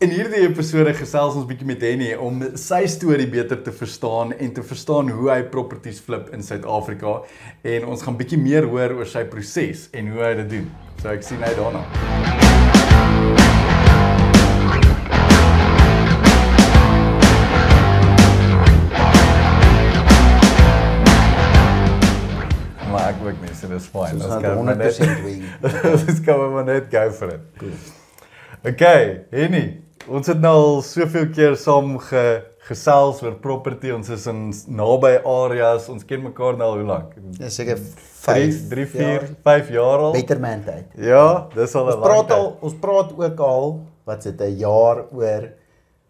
In hierdie episode gesels ons bietjie met Henny om sy storie beter te verstaan en te verstaan hoe hy properties flip in Suid-Afrika en ons gaan bietjie meer hoor oor sy proses en hoe hy dit doen. So ek sien hy daarna. Maar ek ook nie, so dis fyn. Ons Ons gaan kan maar net 100% wing. Dis kan maar net go for it. Okay, Henny, ons het nou al soveel keer saam ge, gesels oor property. Ons is in naby areas. Ons ken mekaar nou al hoe lank? Ja, seker 3, 5, 3, 4, 5 jaar al. beter man tyd. Ja, dis al 'n Ons lang praat tyd. al, ons praat ook al wat se 'n jaar oor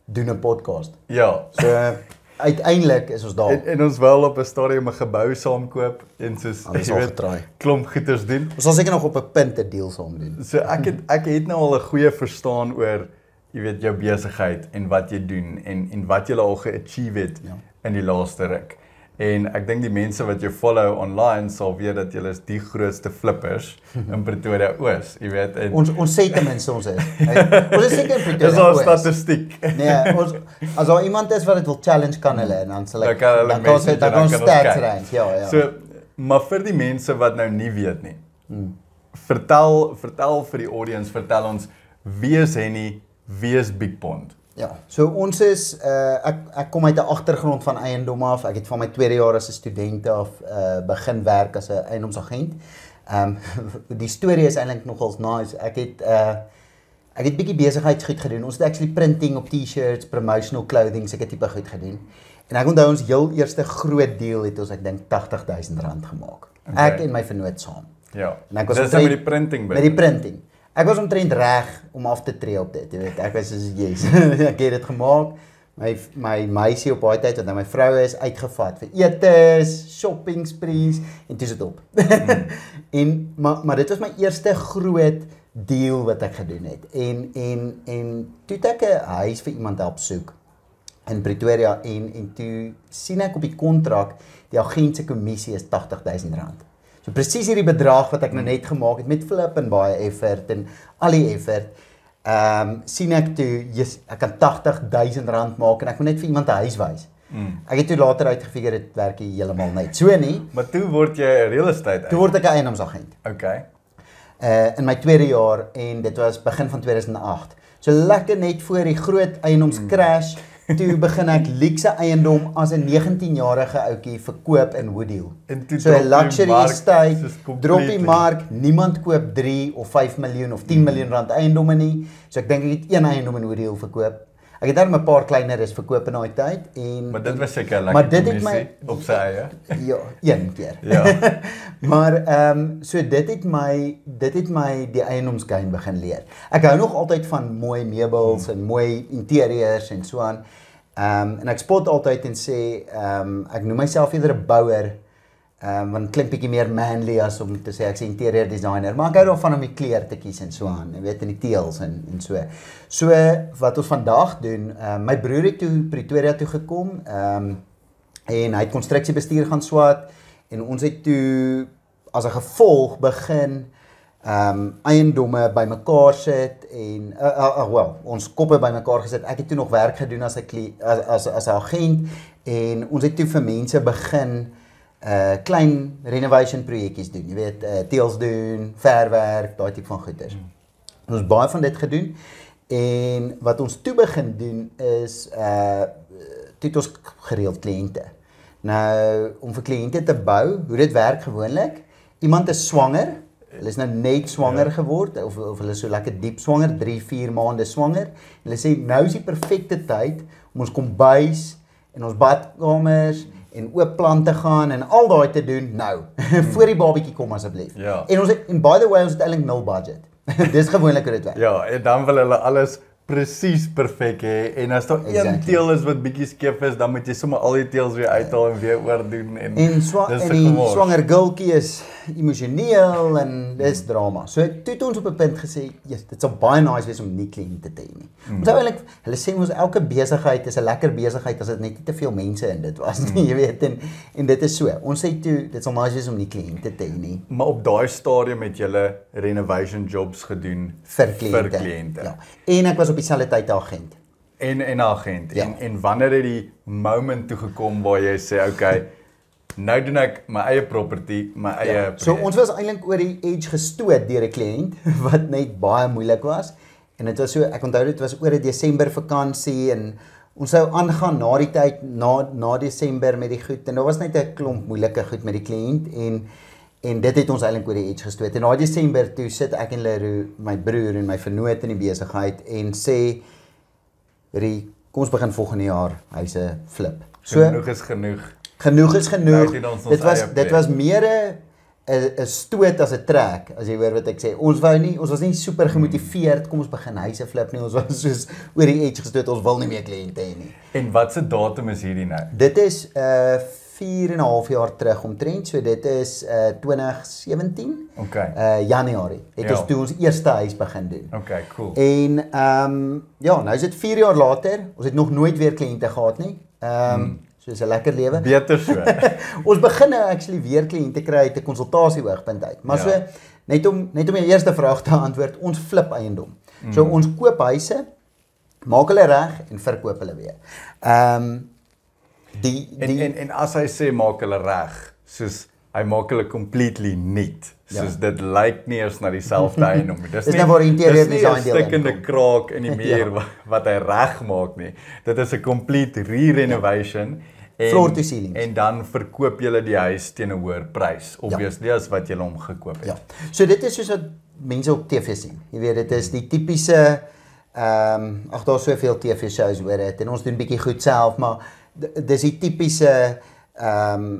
doen 'n podcast. Ja. So uiteindelik is ons daar. En, en ons wil op 'n stadium 'n gebou saamkoop en soos Alles jy al weet, getraai. klomp goeders doen. Ons sal seker nog op 'n punt 'n deal saam doen. So ek het ek het nou al 'n goeie verstaan oor jy weet jou besigheid en wat jy doen en en wat jy al ge-achieve het Ja. in die laaste ruk. En ek dink die mense wat jou follow online sal weet dat jy is die grootste flippers in Pretoria Oos, jy weet. En Ons ons sê ten minste ons is. Hey, ons is seker in Pretoria. dis al Oos. statistiek. Nee, ons as daar iemand is wat dit wil challenge kan hulle en dan sal ek dan kan ons dan ons stats rank. Ja, ja. So maar vir die mense wat nou nie weet nie. Hmm. Vertel vertel vir die audience, vertel ons wie is Henny, wie is Big Pond? Ja, so ons is uh ek ek kom uit 'n agtergrond van eiendom af. Ek het van my tweede jaar as 'n student af uh begin werk as 'n eiendomsagent. Ehm um, die storie is eintlik nogals nice. Ek het uh ek het bietjie besigheidsgoed gedoen. Ons het actually printing op T-shirts, promotional clothing, seker tipe goed gedoen. En ek onthou ons heel eerste groot deal het ons ek dink R80000 gemaak. Okay. Ek en my vernoot saam. Ja. En ek was Dis nou met die printing Met die printing. Ek was omtrent reg om af te tree op dit, jy weet. Ek was soos yes. ek het dit gemaak. My my meisie op daai tyd wat nou my vrou is uitgevat vir etes, shopping sprees en dis dit op. Hmm. en maar maar dit was my eerste groot deal wat ek gedoen het. En en en toe het ek 'n huis vir iemand help soek in Pretoria en en toe sien ek op die kontrak die agent se kommissie is R80000. So presies hierdie bedrag wat ek nou net gemaak het met flip en baie effort en al die effort. Ehm um, sien ek toe yes, ek kan R80000 maak en ek moet net vir iemand 'n huis wys. Mm. Ek het toe later uitgefigure dit werk heeltemal net so nie. Maar toe word jy 'n real estate. Toe word ek 'n eiendomsagent Okay. uh in my tweede jaar en dit was begin van 2008. So lekker net voor die groot eiendomscrash toe begin ek luxe eiendom as 'n 19-jarige ouetjie verkoop in Woodhill. So 'n luxury estate, drop die mark, niemand koop 3 of 5 miljoen of 10 miljoen rand eiendomme nie. So ek dink ek het een eiendom in Woodhill verkoop. Ek het dan 'n paar kleineres verkoop in daai tyd en Maar dit was seker lekker Maar dit het my- op sy eie. ja, een keer. Ja. maar ehm um, so dit het my dit het my die eiendomsgame begin leer. Ek hou nog altyd van mooi meubels en mooi interieurs en so aan. Ehm um, en ek spot altyd en sê ehm um, ek noem myself eerder 'n bouer. Ehm um, want klink bietjie meer manly as om te sê ek's 'n interieur designer, maar ek hou daarvan om die kleur te kies en so aan. Jy weet in die teëls en en so. So wat ons vandag doen, ehm um, my broer het toe Pretoria toe gekom. Ehm um, en hy het konstruksiebestuur gaan swat en ons het toe as 'n gevolg begin ehm um, eiendomme bymekaar sit en uh, uh, uh, well, ons koppe bymekaar gesit. Ek het toe nog werk gedoen as 'n as as 'n agent en ons het toe vir mense begin uh klein renovation projekkies doen. Jy weet, uh teëls doen, verwerk, daai tipe van goeders. Ons het baie van dit gedoen en wat ons toe begin doen is uh toe het ons gereeld kliënte. Nou om vir kliënte te bou, hoe dit werk gewoonlik, iemand is swanger, hulle is nou net swanger Ja. geword of of hulle is so lekker diep swanger, 3, 4 maande swanger. Hulle sê nou is die perfekte tyd om ons kombuis en ons badkamers en oop plante gaan en al daai te doen nou voor die babatjie kom asseblief. Ja. En ons het, en by the way ons het eintlik nul budget. Dis gewoonlik hoe dit werk. Ja, en dan wil hulle alles presies perfek hê en as daar een Exactly. teel is wat bietjie skeef is, dan moet jy sommer al die teels weer uithaal en weer oordoen en En swa en die swanger gultjie is emosioneel en dis drama. So toe het ons op 'n punt gesê, "Jesus, dit sal baie nice wees om nie kliënte te hê nie." Mm. Ons sou eintlik hulle sê ons elke besigheid is 'n lekker besigheid as dit net nie te veel mense in dit was nie, jy weet en en dit is so. Ons sê toe dit sal nice wees om nie kliënte te hê nie Maar op daai stadium het julle renovation jobs gedoen vir kliënte. Vir kliënte. Ja. En ek was op dieselfde tyd 'n agent. En en 'n agent. Ja. En en wanneer het die moment toe gekom waar jy sê okay, nou doen ek my eie property, my eie Ja. So projek. ons was eintlik oor die edge gestoot deur 'n kliënt wat net baie moeilik was. En dit was so ek onthou dit was oor 'n Desember vakansie en ons sou aangaan na die tyd na na Desember met die goed en daar was net 'n klomp moeilike goed met die kliënt en en dit het ons eintlik oor die edge gestoot. En na Desember toe sit ek en Leroux, my broer en my vernoot in die besigheid en sê Rie, kom ons begin volgende jaar huise flip. So genoeg is genoeg. genoeg is genoeg. Ons ons Dit was dit was meer 'n 'n 'n stoot as 'n trek, as jy hoor wat ek sê. Ons wou nie, ons was nie super gemotiveerd kom ons begin huise flip nie. Ons was soos oor die edge gestoot. Ons wil nie meer kliënte hê nie. En wat se datum is hierdie nou? Dit is uh 4 en 'n half jaar terug omtrent. So dit is uh 2017 Okay. uh Januarie. Het Ja. ons toe ons eerste huis begin doen. Okay, cool. En ehm um, ja, nou is dit 4 jaar later. Ons het nog nooit weer kliënte gehad nie. Ehm um, soos 'n lekker lewe. Beter so. ons begin nou actually weer kliënte kry uit 'n konsultasie hoogtepunt uit. Maar Ja. so net om net om jou eerste vraag te antwoord, ons flip eiendom. Mm. So ons koop huise, maak hulle reg en verkoop hulle weer. Ehm um, die En die en en as hy sê maak hulle reg, soos hy maak hulle completely nuut. Soos ja. dit lyk nie eens na dieselfde eiendom nie. Dis Dis nou waar interieur dis nie design 'n deel stikkende inkom. kraak in die muur Ja. ja. wat hy reg maak nie. Dit is 'n complete re-renovation. En, Floor to ceilings. En dan verkoop jy die huis teen 'n hoër prys, obviously ja. as wat jy hom gekoop het. ja. So dit is soos wat mense op TV sien. Jy weet dit is die tipiese ehm um, ag daar's soveel TV shows oor dit en ons doen bietjie goed self, maar dis die tipiese ehm um,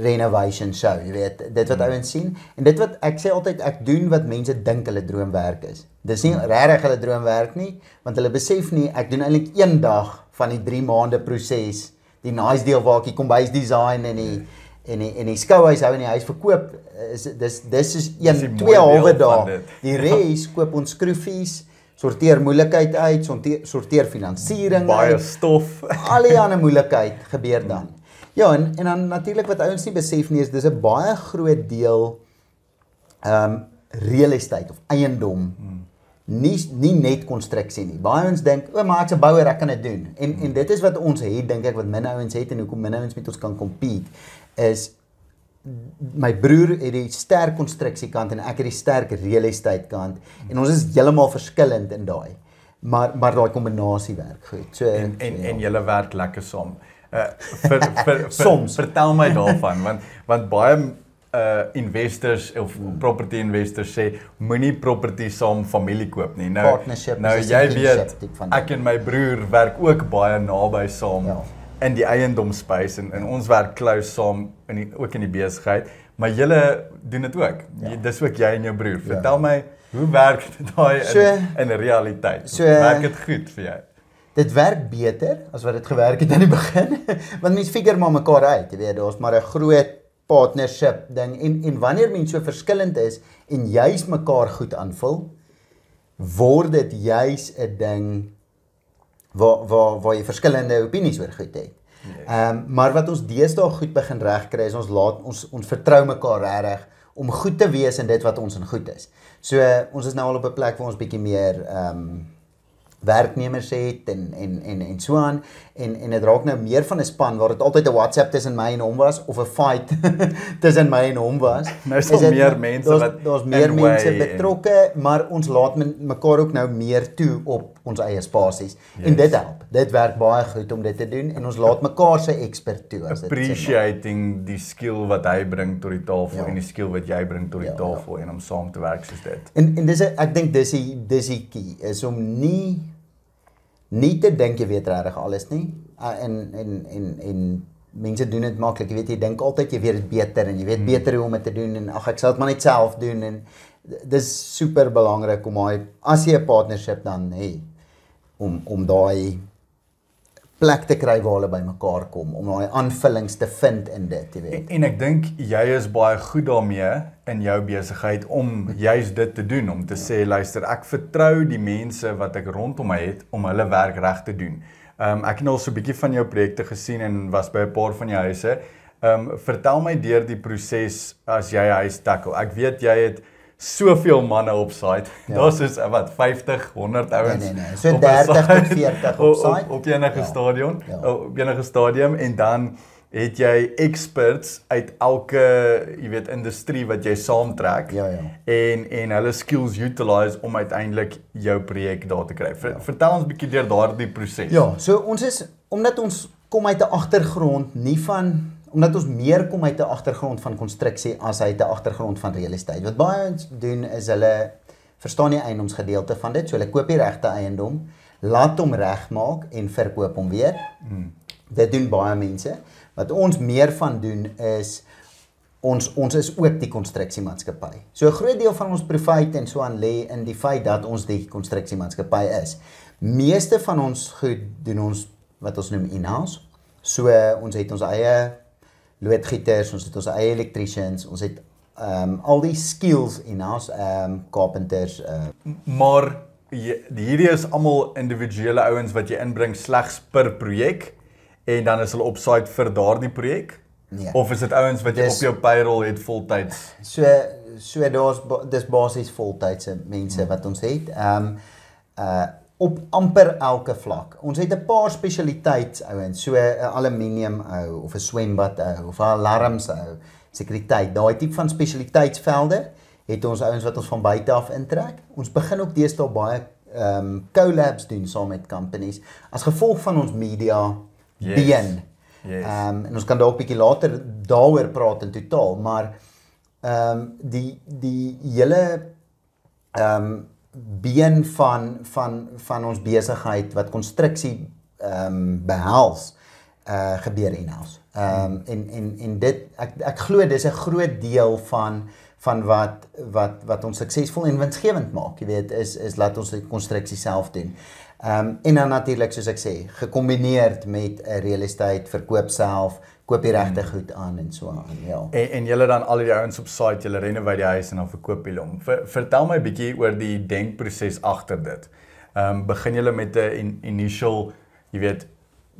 renovation show, jy weet, dit wat ouens sien. En dit wat ek sê altyd ek doen wat mense dink hulle droomwerk is. Dis nie regtig hulle droomwerk nie, want hulle besef nie ek doen eintlik een dag van die 3 maande proses, die nice deel waar ek die kombuis design en die en die en die skouhuis hou en die huis verkoop. Is dis dis is een twee halwe dae. Die res koop ons skroefies, sorteer moeilikheid uit, sorteer, sorteer finansiering Baie uit. stof. Al die ander moeilikheid gebeur dan. Ja, en en dan natuurlik wat ouens nie besef nie is dis 'n baie groot deel ehm um, real estate of eiendom. Nie nie net konstruksie nie. Baie ouens dink, o, maar ek's 'n bouer, ek kan dit doen. En en dit is wat ons het, dink ek wat min ouens het en hoekom min ouens met ons kan compete is my broer het die sterk konstruksie kant en ek het die sterk real estate kant en ons is heeltemal verskillend in daai. Maar maar daai kombinasie werk goed. So en en ja. en julle werk lekker saam. Uh vir vir, vir Soms. vertel my daarvan want want baie uh investors of property investors sê moenie property saam familie koop nie. Nou Partnership nou jy weet ek en my broer werk ook baie naby saam Ja. In die eiendomspace en, en ons werk close saam in die, ook in die besigheid, maar julle doen dit ook. Ja. Ja. Dis ook jy en jou broer. Vertel my hoe werk dit daai in So- in realiteit? so- werk dit goed vir jou? Dit werk beter as wat dit gewerk het aan die begin. Want mense figure maar mekaar uit, jy weet, daar's maar 'n groot partnership ding en en wanneer mense so verskillend is en juis mekaar goed aanvul, word dit juis 'n ding waar waar waar jy verskillende opinies oor goed het. Ehm um, maar wat ons deesdae goed begin regkry is ons laat ons ons vertrou mekaar regtig om goed te wees in dit wat ons in goed is. So ons is nou al op 'n plek waar ons bietjie meer ehm um, werknemers het en en en en so aan en en dit raak nou meer van 'n span waar dit altyd 'n WhatsApp tussen my en hom was of 'n fight tussen my en hom was. Nou is daar meer nou- mense daar's- wat daar's meer mense way en- betrokke, maar ons laat men, mekaar ook nou meer toe op ons eie spasies yes. en dit help. Dit werk baie goed om dit te doen en ons laat mekaar se expert toe as dit appreciating die skill wat hy bring tot die tafel Ja. en die skill wat jy bring tot die Ja, ja, tafel ja. en om saam te werk soos dit. En en dis ek dink dis die dis die key is om nie nie te dink jy weet regtig alles nie. Uh, en en en en mense doen dit maklik. Jy weet jy dink altyd jy weet dit beter en jy weet hmm. beter hoe om dit te doen en ag ek sal dit maar net self doen en dis super belangrik om daai as jy 'n partnership dan hê om om daai plek te kry waar hulle bymekaar kom om daai aanvullings te vind in dit, jy weet. En, en ek dink jy is baie goed daarmee in jou besigheid om juis dit te doen om te sê luister ek vertrou die mense wat ek rondom my het om hulle werk reg te doen. Um ek het nou al so 'n bietjie van jou projekte gesien en was by 'n paar van jou huise. Um vertel my deur die proses as jy 'n huis tackle. Ek weet jy het soveel manne op site. Ja. Ja. Daar's soos wat 50, 100 ouens. nee, nee. So op 'n 30 tot site, 40 op op, site. op, op enige Ja. stadion, Ja. op enige stadium en dan het jy experts uit elke, jy weet, industrie wat jy saamtrek. Ja, ja. En en hulle skills utilize om uiteindelik jou projek daar te kry. Ver, Vertel ons 'n bietjie deur daardie proses. Ja, so ons is omdat ons kom uit 'n agtergrond nie van omdat ons meer kom uit 'n agtergrond van konstruksie as uit 'n agtergrond van real estate. Wat baie ons doen is hulle verstaan die eiendomsgedeelte van dit. So hulle koop die regte eiendom, laat hom regmaak en verkoop hom weer. Hmm. Dit doen baie mense. Wat ons meer van doen is ons ons is ook die konstruksiemaatskappy. So 'n groot deel van ons profit en so aan lê in die feit dat ons die konstruksiemaatskappy is. Meeste van ons goed doen ons wat ons noem in-house. So ons het ons eie loodgieters, ons het ons eie electricians, ons het ehm um, al die skills in-house, ehm um, carpenters, uh, Maar hierdie is almal individuele ouens wat jy inbring slegs per projek en dan is hulle op site vir daardie projek? Nee. Of is dit ouens wat jy Dis- op jou payroll het voltyds? So so daar's dis basies voltydse mense wat ons het. Ehm um, uh op amper elke vlak. Ons het 'n paar spesialiteits ouens, so 'n aluminium ou of 'n swembad ou of 'n alarms ou, sekuriteit. Daai tipe van spesialiteitsvelde het ons ouens wat ons van buite af intrek. Ons begin ook deesdae baie ehm um, collabs doen saam met companies as gevolg van ons media Yes. been. Yes. Ehm um, en ons kan dalk bietjie later daaroor praat in totaal, maar ehm um, die die hele ehm um, been van van van ons besigheid wat konstruksie ehm um, behels uh gebeur in-house. Ehm um, en en en dit ek ek glo dis 'n groot deel van van wat wat wat ons suksesvol en winsgewend maak, jy weet, is is laat ons die konstruksie self doen. Ehm um, en dan natuurlik soos ek sê, gekombineerd met 'n real estate verkoop self, koop die regte goed aan en so aan, ja. En en julle dan al die ouens op site, julle renovate die huis en dan verkoop julle hom. Ver, vertel my 'n bietjie oor die denkproses agter dit. Ehm um, begin julle met 'n in, initial, jy weet,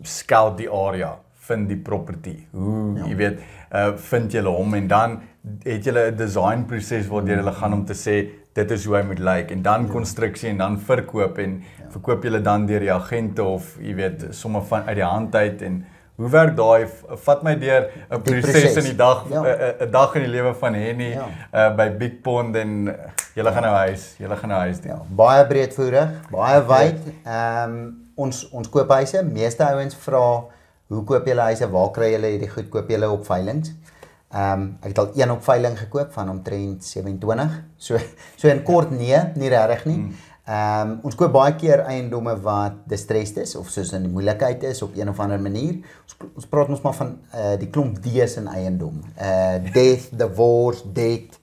scout die area, vind die property. Hoe, ja. jy weet, uh vind julle hom en dan het julle 'n design proses waardeur hulle gaan om te sê dit is hoe hy moet lyk en dan konstruksie en dan verkoop en ja. verkoop julle dan deur die agente of jy weet sommer van uit die hand uit en hoe werk daai vat my deur 'n proses in die dag 'n Ja. ja. 'n dag in die lewe van Henny Ja. ja. uh, by Big Pond en uh, julle gaan nou huis, julle gaan nou huis doen. Ja, baie breedvoerig, baie wyd. Ehm um, ons ons koop huise, meeste ouens vra hoe koop julle huise? Waar kry julle hierdie goed? Koop julle op veilinge? Ehm um, ek het al een op veiling gekoop van omtrent 27. So so in kort nee, nie regtig nie. Ehm um, ons koop baie keer eiendomme wat distressed is of soos in moeilikheid is op een of ander manier. Ons ons praat ons maar van uh die klomp D's in eiendom. Uh death, divorce, debt,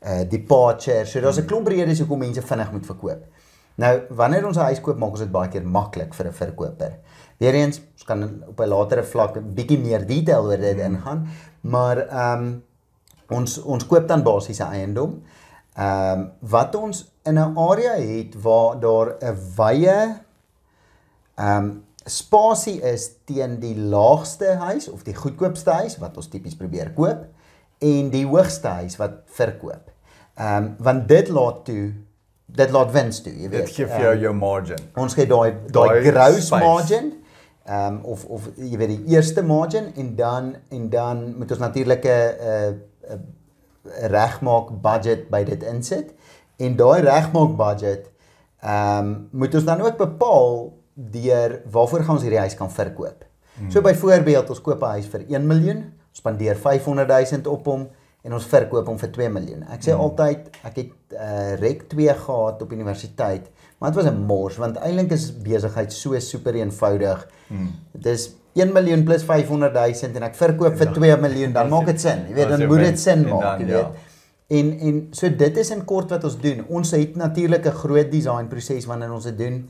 uh departure. So daar's 'n klomp redes hoekom mense vinnig moet verkoop. Nou, wanneer ons 'n huis koop, maak ons dit baie keer maklik vir 'n verkoper. Weereens, ons kan op 'n latere vlak 'n bietjie meer detail oor dit ingaan, maar ehm um, ons ons koop dan basiese eiendom. Ehm um, wat ons in 'n area het waar daar 'n wye ehm um, spasie is teen die laagste huis of die goedkoopste huis wat ons tipies probeer koop en die hoogste huis wat verkoop. Ehm um, want dit laat toe dit laat wins toe, jy weet. Dit gee vir jou Ehm, jou margin. Ons gee daai daai gross space. margin ehm um, of of jy weet die eerste margin en dan en dan moet ons natuurlik 'n 'n 'n regmaak budget by dit insit en daai regmaak budget ehm um, moet ons dan ook bepaal deur waarvoor gaan ons hierdie huis kan verkoop. Hmm. So byvoorbeeld ons koop 'n huis vir 1 miljoen, ons spandeer 500 000 op hom en ons verkoop hom vir 2 miljoen. Ek sê hmm. altyd ek het uh, rek 2 gehad op universiteit, maar dit was 'n mors want eintlik is besigheid so super eenvoudig. Hmm. Dit is 1 miljoen plus 500 000 en ek verkoop vir 2 miljoen, dan maak dit sin. Jy weet, Dan dan is moet dit sin en maak, dan, jy ja. weet. En en so dit is in kort wat ons doen. Ons het natuurlik 'n groot design proses wanneer ons dit doen.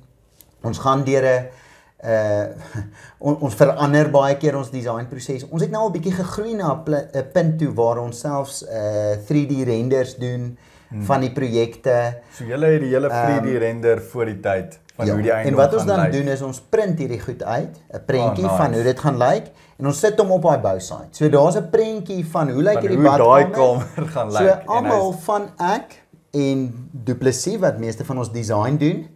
Ons gaan deur 'n uh on, ons verander baie keer ons design proses. Ons het nou al bietjie gegroei na 'n punt toe waar ons selfs uh 3D renders doen hmm. van die projekte. So julle het die hele 3D Ehm, render voor die tyd van hoe die Ja, en wat ons dan lyk. doen is ons print hierdie goed uit, 'n prentjie Oh, oh, nice. van hoe dit gaan lyk en ons sit hom op daai bousite. So daar's 'n prentjie van hoe lyk van hierdie hoe daai kamer gaan lyk. So en almal van ek en Duplessis wat meeste van ons design doen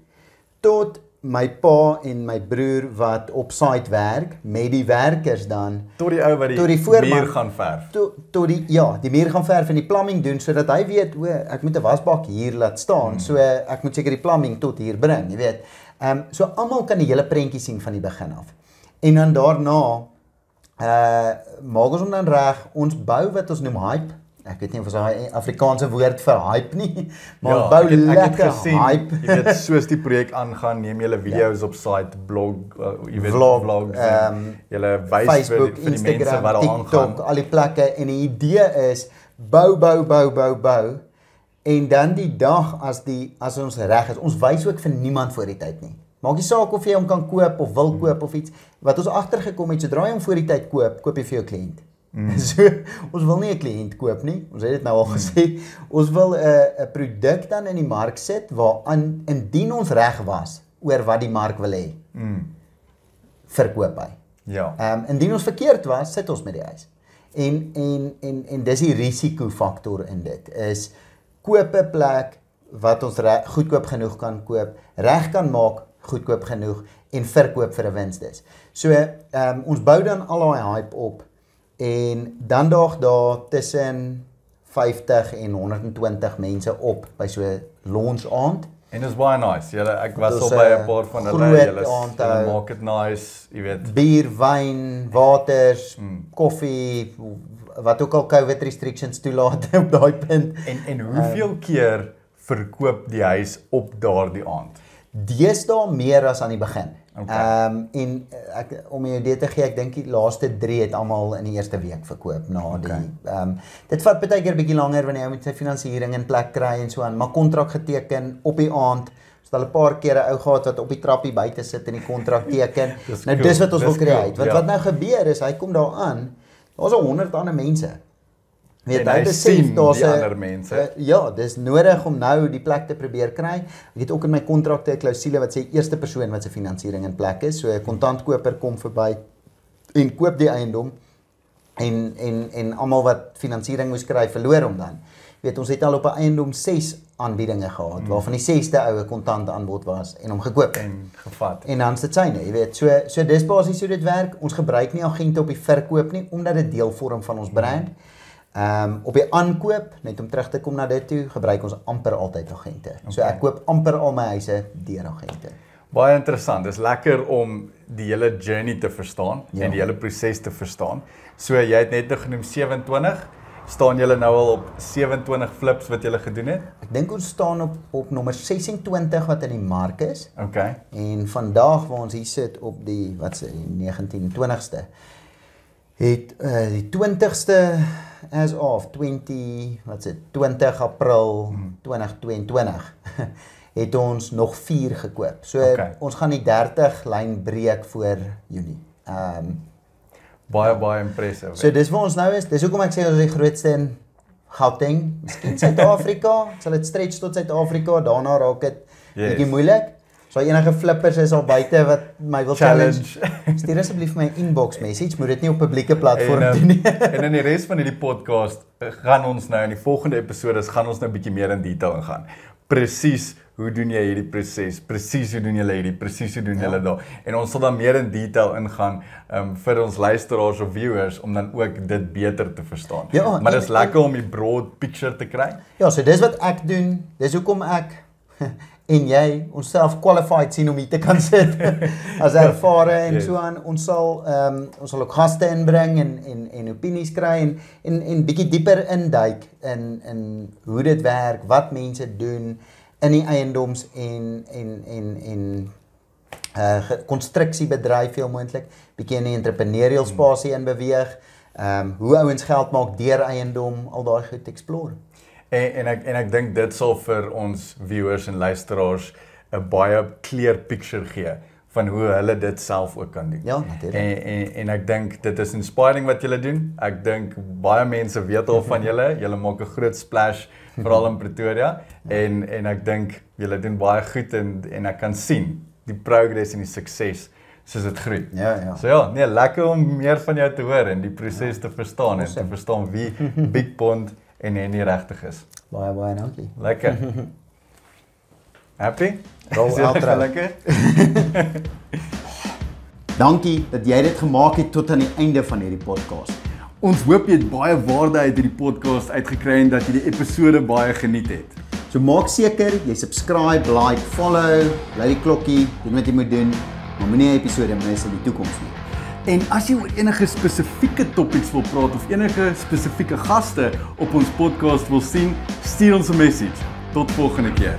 tot my pa en my broer wat op site werk met die werkers dan tot die ou wat die, die voorman. muur gaan verf. tot tot die ja, die muur gaan verf en die plumbing doen sodat hy weet o, ek moet 'n wasbak hier laat staan. So ek moet seker die plumbing tot hier bring, jy weet. Ehm um, so almal kan die hele prentjie sien van die begin af. En dan daarna uh maak ons hom dan reg. Ons bou wat ons noem hype. Ek weet nie of ons daai Afrikaanse woord vir hype nie, maar ons bou Ja, ek het, ek het lekker gesien, hype. Jy weet soos die projek aangaan, neem jy video's op site, blog, uh, jy weet Vlog, vlogs, ehm, um, jy wys Facebook, vir, vir die mense Instagram, wat daar TikTok, aangaan. al die plekke en die idee is bou bou bou bou bou en dan die dag as die as ons reg is, ons wys ook vir niemand voor die tyd nie. Maak nie saak of jy hom kan koop of wil koop of iets. Wat ons agtergekom het, sodra jy hom voor die tyd koop, koop jy vir jou kliënt. Mm. So ons wil nie 'n kliënt koop nie. Ons het dit nou al mm. gesê. Ons wil 'n 'n produk dan in die mark sit waaraan indien ons reg was oor wat die mark wil hê, Mm. verkoop hy. Ja. Ehm um, indien ons verkeerd was, sit ons met die eis. En en en en dis die risiko faktor in dit is koop 'n plek wat ons re, goedkoop genoeg kan koop, reg kan maak goedkoop genoeg en verkoop vir 'n wins dis. So ehm um, ons bou dan al daai hype op en dan daag daar tussen 50 en 120 mense op by so launch aand. En is baie nice. Julle ek was al by eh, 'n paar van hulle. Julle julle maak dit nice, jy weet. bier, wyn, waters, Mm. koffie, wat ook al COVID restrictions toelaat op daai punt. En en hoeveel keer verkoop die huis op daardie aand? Deesdae meer as aan die begin. Okay. Ehm um, en eh, ek om jou idee te gee, ek dink die laaste 3 het almal in die eerste week verkoop na Okay. die ehm um, dit vat baie keer bietjie langer wanneer jy met sy finansiering in plek kry en so aan, maar kontrak geteken op die aand. Het al 'n paar kere ou gehad wat op die trappie buite sit en die kontrak teken. Dis nou cool, dis wat ons wil dis cool, create. Wat ja. wat nou gebeur is hy kom daar aan. Daar's 'n 100 ander mense. Weet hy hy besef daar's 'n- ander mense. eh, Ja, dis nodig om nou die plek te probeer kry. Ek het ook in my kontrakte 'n klousule wat sê eerste persoon wat se finansiering in plek is. So 'n kontantkoper kom verby en koop die eiendom en en en almal wat finansiering moes kry, verloor hom dan. Jy weet, ons het al op 'n eiendom 6 aanbiedinge gehad Mm. waarvan die 6ste oue kontant aanbod was en hom gekoop. En gevat. En dan sit syne, jy weet. So so dis basies hoe dit werk. Ons gebruik nie agente op die verkoop nie omdat dit deel vorm van ons brand. Ehm um, op die aankoop, net om terug te kom na dit toe, gebruik ons amper altyd agente. So Okay. ek koop amper al my huise deur agente. Baie interessant. Dis lekker om die hele journey te verstaan Ja. en die hele proses te verstaan. So jy het net genoem 27. Staan julle nou al op 27 flips wat julle gedoen het? Ek dink ons staan op op nommer 26 wat in die mark is Okay. en vandag waar ons hier sit op die wat die 19 20ste het uh, die 20ste as of 20 wat sê 20 April Mhm. 2022 het ons nog 4 gekoop. So Okay. ons gaan die 30 lyn breek voor Junie. Ehm um, Baie baie impressive. so dis waar ons nou is. Dis hoekom ek sê ons is die grootste in Gauteng, miskien Suid-Afrika. Sal dit stretch tot Suid-Afrika, daarna raak dit Yes. bietjie moeilik. So enige flippers is al buite wat my wil challenge. challenge. Stuur asseblief my inbox message, moet dit nie op publieke platform En, doen nie. ehm, en in die res van hierdie podcast eh, gaan ons nou in die volgende episode gaan ons nou 'n bietjie meer in detail ingaan. Presies hoe doen jy hierdie proses? Presies hoe doen julle hierdie? Presies hoe doen Ja. julle daar? En ons sal dan meer in detail ingaan um, vir ons luisteraars of viewers om dan ook dit beter te verstaan. Ja, maar en- dit is lekker om die broad picture te kry. Ja, so dis wat ek doen. Dis hoekom ek en jy onsself qualified sien om hier te kan sit as ervare en Yes. so aan. Ons sal ehm um, ons sal ook gaste inbring en en en opinies kry en en en bietjie dieper induik in in hoe dit werk, wat mense doen in die eiendoms en en en en uh konstruksiebedryf heel moontlik, bietjie in die entrepreneurial spasie in beweeg. Ehm um, hoe ouens geld maak deur eiendom, al daai goed explore. En en ek en ek dink dit sal vir ons viewers en luisteraars 'n baie clear picture gee van hoe hulle dit self ook kan doen. Ja, natuurlik. En en en ek dink dit is inspiring wat julle doen. Ek dink baie mense weet al van julle. Julle maak 'n groot splash veral in Pretoria en en ek dink julle doen baie goed en en ek kan sien die progress en die sukses soos dit groei. Ja, ja. So ja, nee, lekker om meer van jou te hoor en die proses te verstaan en te Awesome. verstaan wie Big Pond en Henny regtig is. Baie baie dankie. Lekker. Happy? Rol Is dit outro. Lekker. Dankie dat jy dit gemaak het tot aan die einde van hierdie podcast. Ons hoop jy het baie waarde uit hierdie podcast uitgekry en dat jy die episode baie geniet het. So maak seker jy subscribe, like, follow, bly die klokkie, doen wat jy moet doen, maar moenie 'n episode mis in die toekoms nie. En as jy oor enige spesifieke topics wil praat of enige spesifieke gaste op ons podcast wil sien, stuur ons 'n message. Tot volgende keer.